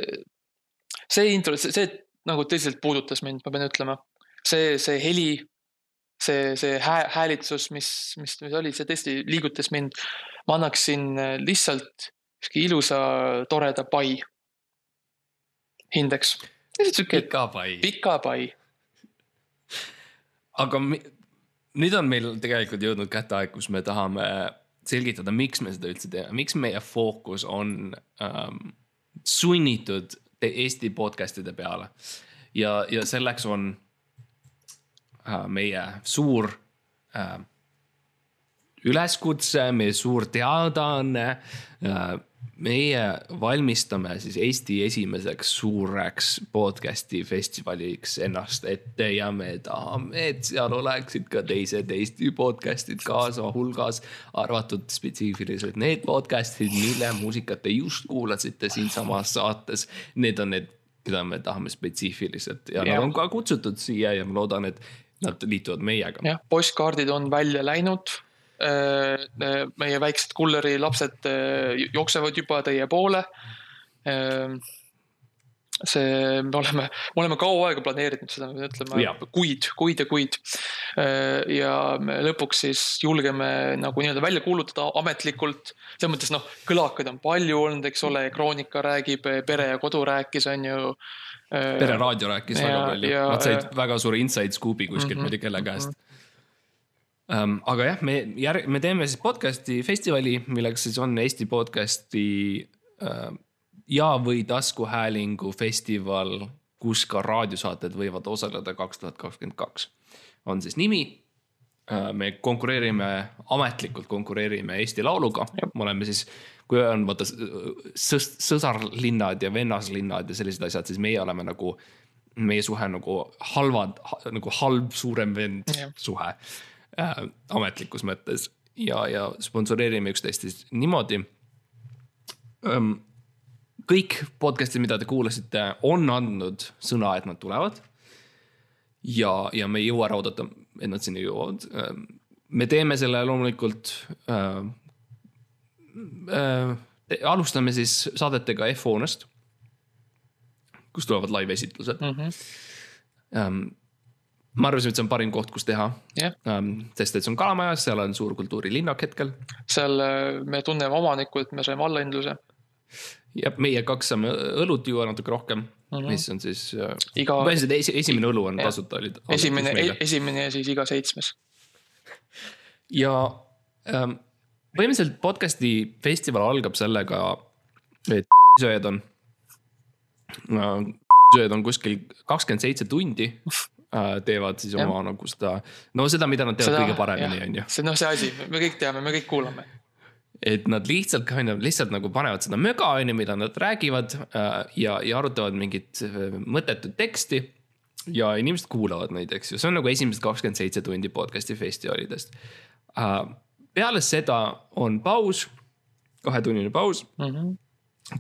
see intro, see, nagu tõsiselt puudutas mind, ma pean ütlema. see, see heli see, see hää, häälitsus, mis, mis, mis oli, see tõesti liigutas mind. ma annaksin lihtsalt sihuke ilusa toreda pai hindeks. pika pai. pika pai. Aga nüüd on meil tegelikult jõudnud kätte aeg, kus me tahame selgitada, miks me seda üldse teeme, miks meie fookus on ähm, sunnitud Eesti podcast'ide peale. ja, ja selleks on Äh, meie suur äh, üleskutse, meie suur teadaanne. Äh, meie valmistame siis Eesti esimeseks suureks podcast'i festivaliks ennast ette ja me tahame, et seal oleksid ka teised Eesti podcast'id kaasa hulgas. arvatud spetsiifiliselt need podcast'id, mille muusikat te just kuulasite siinsamas saates. Need on need keda me tahame spetsiifiliselt ja, ja nad on ka kutsutud siia ja ma loodan, et nad liituvad meiega. jah, postkaardid on välja läinud. Äh, äh, meie väiksed kulleri lapsed äh, jooksevad juba teie poole. see, me oleme, me oleme kaua aega planeerinud seda, me ütleme kuid, kuid ja kuid. ja me lõpuks siis julgeme nagu nii-öelda välja kuulutada ametlikult. selles mõttes noh, kõlakaid on palju olnud, eks ole, Kroonika räägib, Pere ja Kodu rääkis, on ju pereraadio rääkis ja, väga palju, nad said väga suure inside scoop'i kuskilt mm, -hmm, ma ei tea kelle käest mm. -hmm. Um, aga jah, me järg-, me teeme siis podcast'i festivali, milleks siis on Eesti podcast'i uh, ja, või taskuhäälingu festival, kus ka raadiosaated võivad osaleda kaks tuhat kakskümmend kaks. on siis nimi uh,. me konkureerime, ametlikult konkureerime Eesti Lauluga, me oleme siis kui on vaata sõs-, sõsarlinnad ja vennaslinnad ja sellised asjad, siis meie oleme nagu, meie suhe nagu halvad, nagu halb suurem vend yeah. suhe äh, ametlikus mõttes ja, ja sponsoreerime üksteist siis niimoodi ähm,. kõik podcast'id, mida te kuulasite, on andnud sõna, et nad tulevad. ja, ja me ei jõua ära oodata, et nad sinna jõuavad ähm,. me teeme selle loomulikult äh, äh, alustame siis saadetega F-hoonest, kus tulevad live-esitlused mm. -hmm. Ähm, ma arvasin, et see on parim koht, kus teha yeah.. Ähm, sest et see on Kalamajas, seal on suur kultuurilinnak hetkel. seal äh, me tunneme omanikku, et me saime allahindluse. ja meie kaks saame õlut juua natuke rohkem mm, -hmm. mis on siis äh, iga. esimene õlu on tasuta oli. esimene, esimene ja siis iga seitsmes. ja ähm, põhimõtteliselt podcast'i festival algab sellega, et *laughs* sööjad on, *laughs* sööjad on kuskil kakskümmend seitse tundi teevad siis oma ja. nagu seda, no seda, mida nad teevad seda, kõige paremini, on ju. see noh, see asi, me kõik teame, me kõik kuulame. et nad lihtsalt, on ju, lihtsalt nagu panevad seda möga, on ju, mida nad räägivad äh, ja, ja arutavad mingit äh, mõttetut teksti. ja inimesed kuulavad neid, eks ju, see on nagu esimesed kakskümmend seitse tundi podcast'i festivalidest peale seda on paus, kahetunnine paus mm. -hmm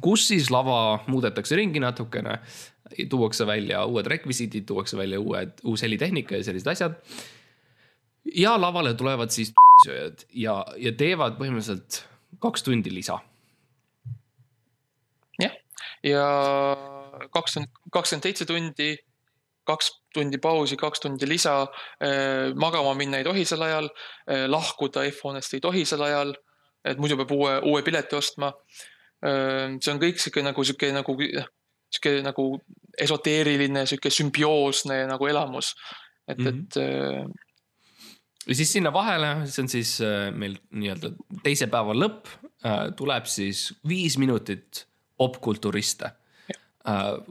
kus siis lava muudetakse ringi natukene, tuuakse välja uued rekvisiidid, tuuakse välja uued, uus helitehnika ja sellised asjad. ja lavale tulevad siis sööjad ja, ja teevad põhimõtteliselt kaks tundi lisa. jah, ja kakskümmend, kakskümmend seitse tundi kaks tundi pausi, kaks tundi lisa. Eh, magama minna ei tohi sel ajal, eh, lahkuda F-hoonest ei tohi sel ajal, et muidu peab uue, uue pileti ostma. Eh, see on kõik sihuke nagu sihuke nagu, sihuke nagu esoteeriline, sihuke sümbioosne nagu elamus. et mm, -hmm. et ja siis sinna vahele, see on siis äh, meil nii-öelda teise päeva lõpp, tuleb siis viis minutit popkulturiste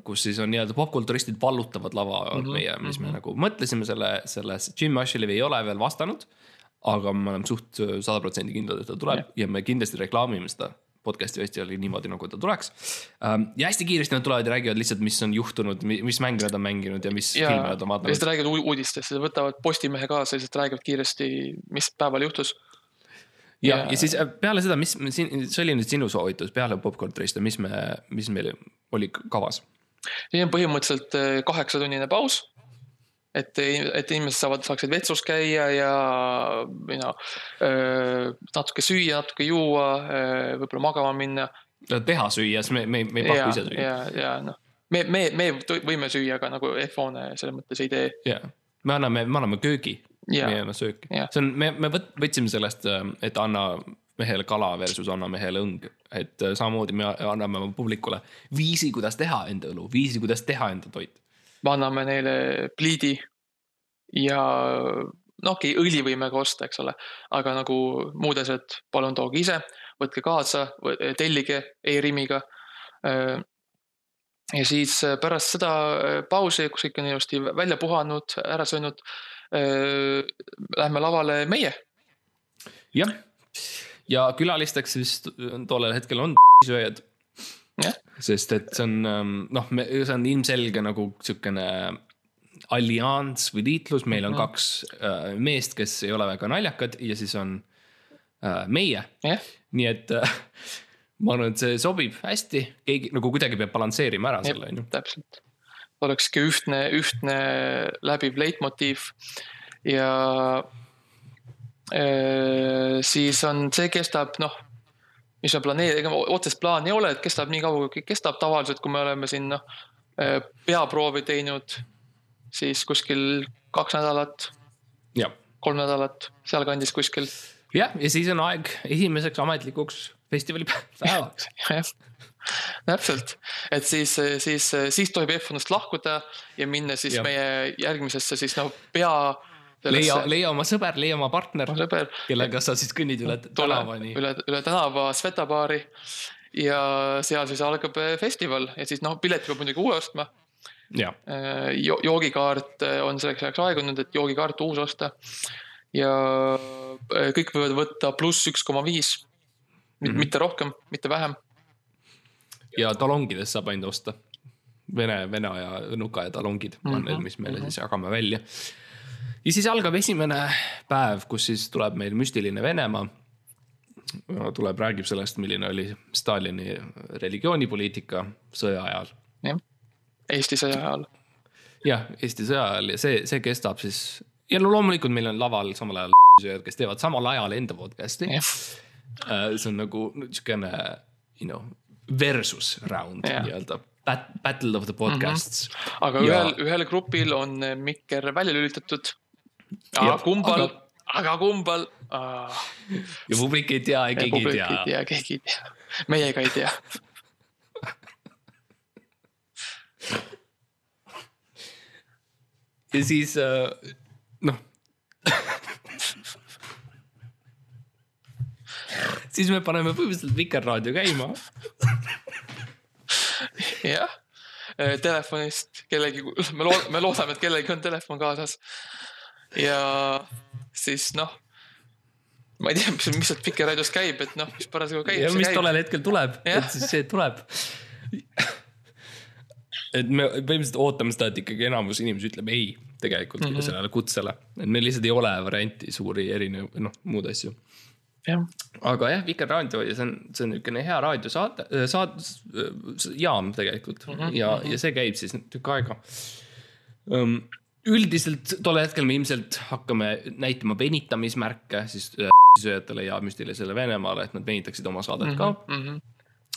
kus siis on nii-öelda popkulturistid vallutavad lava mm -hmm. meie, mis me mm -hmm. nagu mõtlesime selle, selles, Jim Ashlevi ei ole veel vastanud. aga me oleme suht sada protsenti kindlad, et ta tuleb ja. ja me kindlasti reklaamime seda podcast'i festivali niimoodi, nagu ta tuleks. ja hästi kiiresti nad tulevad ja räägivad lihtsalt, mis on juhtunud, mis mänge nad on mänginud ja mis ja, filme nad on vaadanud. ja siis räägivad uudistest, võtavad Postimehe kaasa, lihtsalt räägivad kiiresti, mis päeval juhtus ja, ja, ja siis äh, peale seda, mis siin, see oli nüüd sinu soovitus peale Popcorn Trace'i, mis me, mis meil oli kavas? siin on põhimõtteliselt äh, kaheksatunnine paus. Et, et inimesed saavad, saaksid vetsus käia ja you know, natuke süüa, natuke juua, võib-olla magama minna. teha süüa, sest me, me, me ei paku ise süüa. ja, ja noh, me, me, me võime süüa, aga nagu F-hoone selles mõttes ei tee. ja, me anname, me anname köögi yeah. meie sööki yeah.. see on, me, me võtsime sellest, äh, et anna mehele kala versus anna mehele õng. et äh, samamoodi me anname oma publikule viisi, kuidas teha enda õlu, viisi, kuidas teha enda toit. Me anname neile pliidi ja no okei okay,, õli võime ka osta, eks ole, aga nagu muud asjad, palun tooge ise, võtke kaasa, tellige e-Rimiga. Äh, ja siis pärast seda pausi, kus kõik on ilusti välja puhanud, ära söönud Äh, lähme lavale meie. jah, ja külalisteks siis tollel hetkel on *laughs* sööjad. Sest et see on ähm, noh, see on ilmselge nagu sihukene allianss või liitlus, meil on -hmm. kaks äh, meest, kes ei ole väga naljakad ja siis on äh, meie. Yeah.. nii et äh, ma arvan, et see sobib hästi, keegi nagu kuidagi peab balansseerima ära selle, on ju. täpselt. Oleks sihuke ühtne, ühtne läbiv leitmotiiv. Ja äh, siis on, see kestab noh, mis on planeeritud, ega otsest plaani ei ole, et kestab nii kaua, kui kestab tavaliselt, kui me oleme siin noh äh, peaproovi teinud, siis kuskil kaks nädalat. kolm nädalat, sealkandis kuskil. jah, ja siis on aeg esimeseks ametlikuks festivalipäevaks *laughs* jah täpselt, et siis, siis, siis tohib F1-st lahkuda ja minna siis ja. meie järgmisesse siis nagu pea. Leia, leia oma sõber, leia oma partner, kellega sa siis kõnnid üle tänavani. üle, üle tänava Sveta baari ja seal siis algab eh, festival ja siis noh, pileti peab muidugi uue ostma. Eh, jo. joogikaart eh, on selleks ajaks aegunud, et joogikaart uus osta. ja kõik võivad võtta pluss üks koma viis, mhm. mitte rohkem, mitte vähem ja talongidest saab ainult osta. Vene, Vene ja Nuka ja talongid on mm -hmm. need, mis meile mm -hmm. siis jagame välja. Ja siis algab esimene päev, kus siis tuleb meil müstiline Venemaa. tuleb, räägib sellest, milline oli Stalini religioonipoliitika sõja ajal. jah, Eesti sõja ajal. jah, Eesti sõja ajal ja see, see kestab siis ja no loomulikult meil on laval samal ajal *laughs* kes teevad samal ajal enda podcast'i. Äh, see on nagu niisugune you know, versus round nii-öelda. Battle of the podcasts mm. -hmm. aga ja... ühel, ühel grupil on mikker välja lülitatud. Aga kumbal aga..., aga kumbal ah.. ja publik ei tea ja keegi ei tea. ei tea, keegi ei tea, meie ka ei tea. *laughs* Ja siis äh, noh. *laughs* Siis me paneme põhimõtteliselt Vikerraadio käima. *laughs* Jah, äh, telefonist kellegi, me loodame, me loodame, et kellelgi on telefon kaasas. Ja siis noh, ma ei tea, mis, mis sealt Vikerraadios käib, et noh, mis parasjagu käib. ja mis tollel hetkel tuleb, et siis see tuleb et me põhimõtteliselt ootame seda, et ikkagi enamus inimesi ütleb ei tegelikult mm -hmm. sellele kutsele, et meil lihtsalt ei ole varianti suuri erinev, noh muud asju aga jah, Vikerraadio ja see on, see on niisugune hea raadiosaate, äh, saat-, jaam tegelikult mm -hmm. ja, ja see käib siis tükk aega um,. Üldiselt tol hetkel me ilmselt hakkame näitama venitamismärke siis äh, sööjatele ja müstilisele Venemaale, et nad venitaksid oma saadet ka mm. -hmm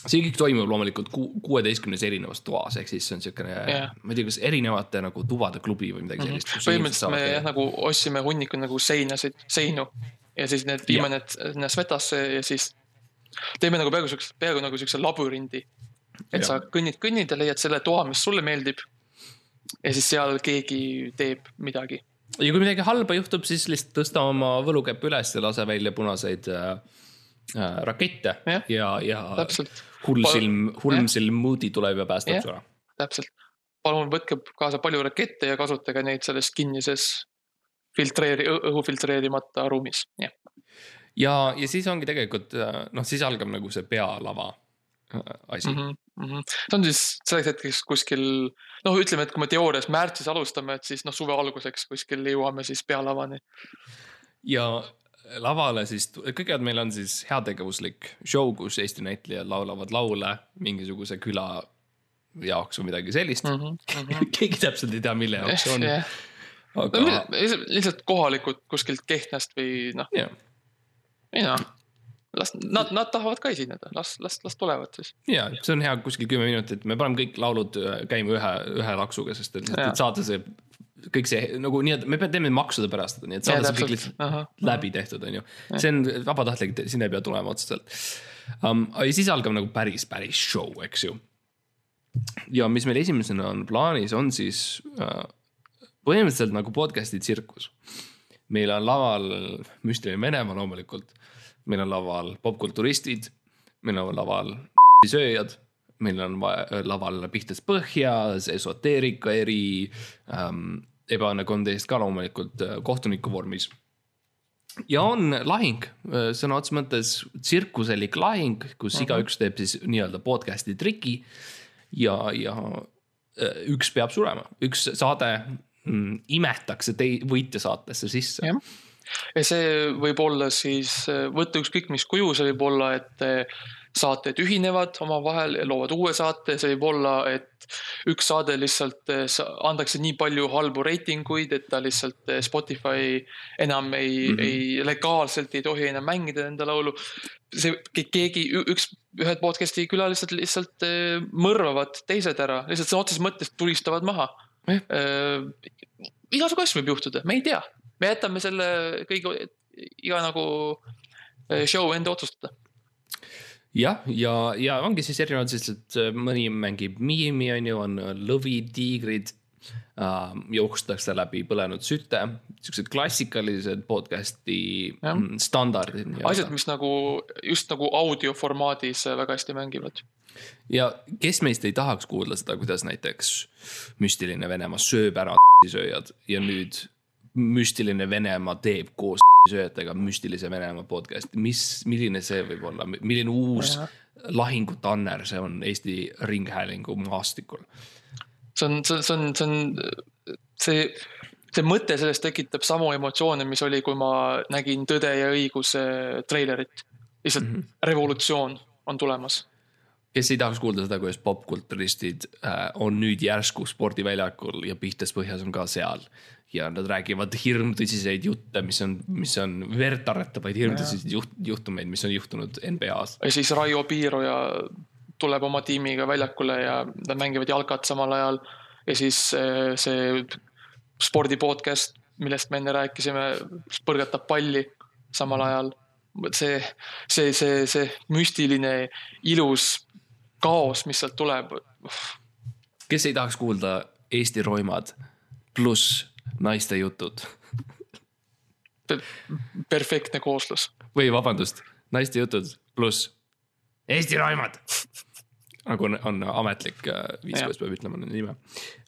see kõik toimub loomulikult kuueteistkümnes erinevas toas, ehk siis see on siukene yeah., ma ei tea, kas erinevate nagu tuvade klubi või midagi sellist mm -hmm.. põhimõtteliselt me jah nagu ostsime hunniku nagu seinasid, seinu ja siis need viime need, need Svetasse ja siis teeme nagu peaaegu siukse, peaaegu nagu siukse labürindi. et ja. sa kõnnid, kõnnid ja leiad selle toa, mis sulle meeldib. Ja siis seal keegi teeb midagi. ja kui midagi halba juhtub, siis lihtsalt tõsta oma võlukepp üles ja lase välja punaseid äh, äh, rakette ja, ja täpselt. hullsilm, hullsilm Moody tuleb ja päästab su ära. täpselt. palun võtke kaasa palju rakette ja kasutage neid selles kinnises filtreeri, õhu filtreerimata ruumis, jah. ja, ja siis ongi tegelikult äh, noh, siis algab nagu see pealava asi mm. Mm -hmm. see on siis selleks hetkeks kuskil, noh, ütleme, et kui me teoorias märtsis alustame, et siis noh, suve alguseks kuskil jõuame siis pealavani. ja lavale siis, kõigepealt meil on siis heategevuslik show, kus Eesti näitlejad laulavad laule mingisuguse küla jaoks või midagi sellist mm. Mhm, -hmm. keegi täpselt ei tea, mille jaoks see on, aga lihtsalt kohalikud kuskilt Kehtnast või noh, jah, ei noh, las nad, nad tahavad ka esineda, las, las, las tulevad siis. ja see on hea kuskil kümme minutit, me paneme kõik laulud äh, käima ühe, ühe laksuga, sest et, et saada see kõik see nagu nii-öelda, me peame teeme maksude pärast nii et saada see kõik lihtsalt läbi tehtud, on ju. see on vabatahtlik, sinna ei pea tulema otseselt um,. ja siis algab nagu päris, päris show, eks ju. ja mis meil esimesena on plaanis, on siis uh, põhimõtteliselt nagu podcast'i tsirkus. meil on laval müstiline Venemaa loomulikult, meil on laval popkulturistid, meil on laval sööjad, meil on va- laval Pihtas põhjas, esoteerika eri ähm,, ebaõnne kolmteist ka loomulikult äh, kohtuniku vormis ja on lahing, sõna otseses mõttes tsirkuselik lahing, kus uh -huh. igaüks teeb siis nii-öelda podcast'i triki ja, ja äh, üks peab surema, üks saade mm, imetakse tei-, võitjasaatesse sisse. jah, ja see võib olla siis, võtta ükskõik mis kuju, see võib olla, et eh, saated ühinevad omavahel ja loovad uue saate, see võib olla, et üks saade lihtsalt eh, antakse nii palju halbu reitinguid, et ta lihtsalt eh, Spotify enam ei mm, -hmm. ei legaalselt ei tohi enam mängida enda laulu. see ke- keegi, üks, ühed podcast'i külalised lihtsalt eh, mõrvavad teised ära, lihtsalt sõna otseses mõttes tulistavad maha Jah. äh,. igasugu asju võib juhtuda, me ei tea, me jätame selle kõige, iga nagu eh, show enda otsustada. jah, ja, ja ongi siis erinevad sellised, mõni mängib miimi, on ju, on lõvid, tiigrid äh,. joostakse läbi põlenud süte, siuksed klassikalised podcast'i Jah. mm, standardid. asjad, mis nagu just nagu audioformaadis väga hästi mängivad. ja kes meist ei tahaks kuulda seda, kuidas näiteks müstiline Venemaa sööb ära *laughs* sööjad ja nüüd müstiline Venemaa teeb koos sööjatega müstilise Venemaa podcast'i, mis, milline see võib olla, milline uus lahingutanner see on Eesti Ringhäälingu maastikul. see on, see, see on, see on, see, see mõte sellest tekitab samu emotsioone, mis oli, kui ma nägin Tõde ja õiguse treilerit. lihtsalt mm -hmm. revolutsioon on tulemas. Kes ei tahaks kuulda seda, kuidas popkulturistid äh, on nüüd järsku spordiväljakul ja Pihtas põhjas on ka seal. ja nad räägivad hirmtõsiseid jutte, mis on, mis on verdaretavaid hirmtõsiseid juht, juhtumeid, mis on juhtunud NBA-s. ja siis Raio Piiroja tuleb oma tiimiga väljakule ja nad mängivad jalkat samal ajal. ja siis eh, see spordi podcast, millest me enne rääkisime, põrgatab palli samal ajal. see, see, see, see müstiline ilus kaos, mis sealt tuleb. kes ei tahaks kuulda Eesti roimad pluss naiste jutud perfektne kooslus. või vabandust, naiste jutud pluss Eesti roimad. nagu on, on ametlik äh, viis, kuidas peab ütlema nende nime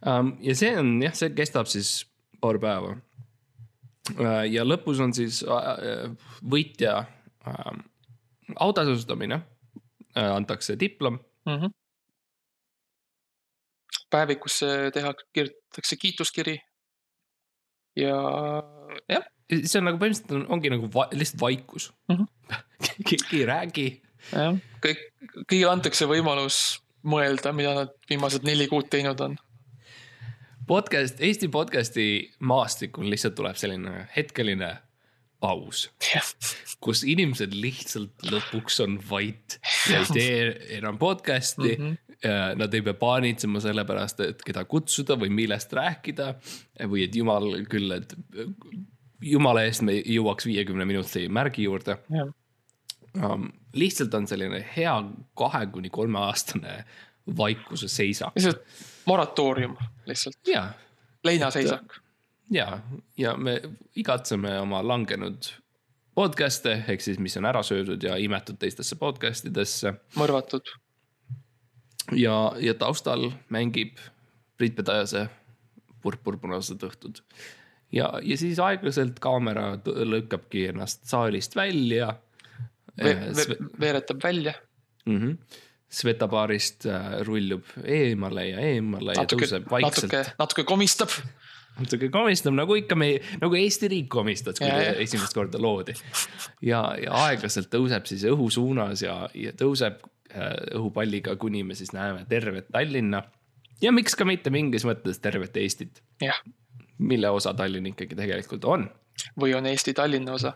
um,. ja see on jah, see kestab siis paar päeva uh,. ja lõpus on siis uh, võitja uh, autasustamine uh,, antakse diplom mm. -hmm. päevikusse tehakse, kirjutatakse kiituskiri. ja jah, see on nagu põhimõtteliselt on, ongi nagu va lihtsalt vaikus mm. Mhm. -hmm. keegi ei räägi jah, kõik, kõigile antakse võimalus mõelda, mida nad viimased neli kuud teinud on. podcast, Eesti podcast'i maastikul lihtsalt tuleb selline hetkeline paus, kus inimesed lihtsalt lõpuks on vait ja ei tee enam podcast'i mm. -hmm. Nad ei pea paanitsema selle pärast, et keda kutsuda või millest rääkida või et jumal küll, et jumala eest me jõuaks viiekümne minuti märgi juurde um,. lihtsalt on selline hea kahe kuni kolme aastane vaikuse seisak lihtsalt moratoorium lihtsalt, leinaseisak. ja, ja me igatseme oma langenud podcast'e ehk siis, mis on ära söödud ja imetud teistesse podcast idesse mõrvatud. ja, ja taustal mängib Priit Pedajase purpurpunased õhtud. ja, ja siis aeglaselt kaamera lõikabki ennast saalist välja. Ve ve veeretab välja, Mm -hmm. Sveta baarist äh, rullub eemale ja eemale ja natuke, tõuseb vaikselt natuke, natuke komistab. natuke komistab nagu ikka me, nagu Eesti riik komistas, kui Ja, ta ja. esimest korda loodi. ja, ja aeglaselt tõuseb siis õhu suunas ja, ja tõuseb äh, õhupalliga, kuni me siis näeme tervet Tallinna. ja miks ka mitte mingis mõttes tervet Eestit, mille osa Tallinn ikkagi tegelikult on. või on Eesti Tallinna osa.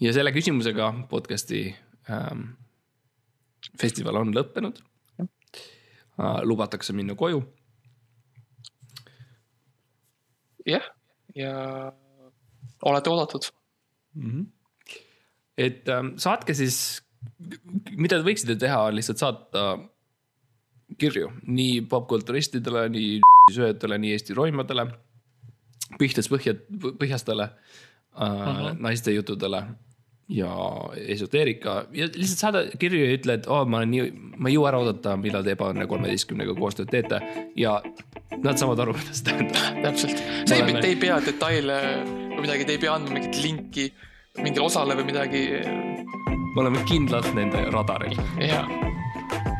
ja selle küsimusega podcast'i ähm, festival on lõppenud äh,. lubatakse minna koju jah, ja olete oodatud. et ähm, saatke siis, mida te võiksite teha, on lihtsalt saata kirju nii popkulturistidele, nii *laughs* sööjatele, nii Eesti roimadele, pihtas põhja, põhjastele äh, uh, -huh. naiste juttudele ja esoteerika ja lihtsalt saada kirju ja ütle, et oo oh,, ma olen nii, ma ei jõua ära oodata, millal te Ebaõnne kolmeteistkümnega koostööd teete ja nad saavad aru, mida see tähendab. täpselt, see ei, te ei pea detaile või midagi, te ei pea andma mingit linki mingile osale või midagi. me oleme kindlalt nende radaril. ja,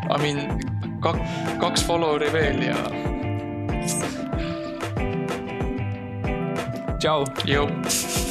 I mean kak, kaks follower'i veel ja tšau. jõu.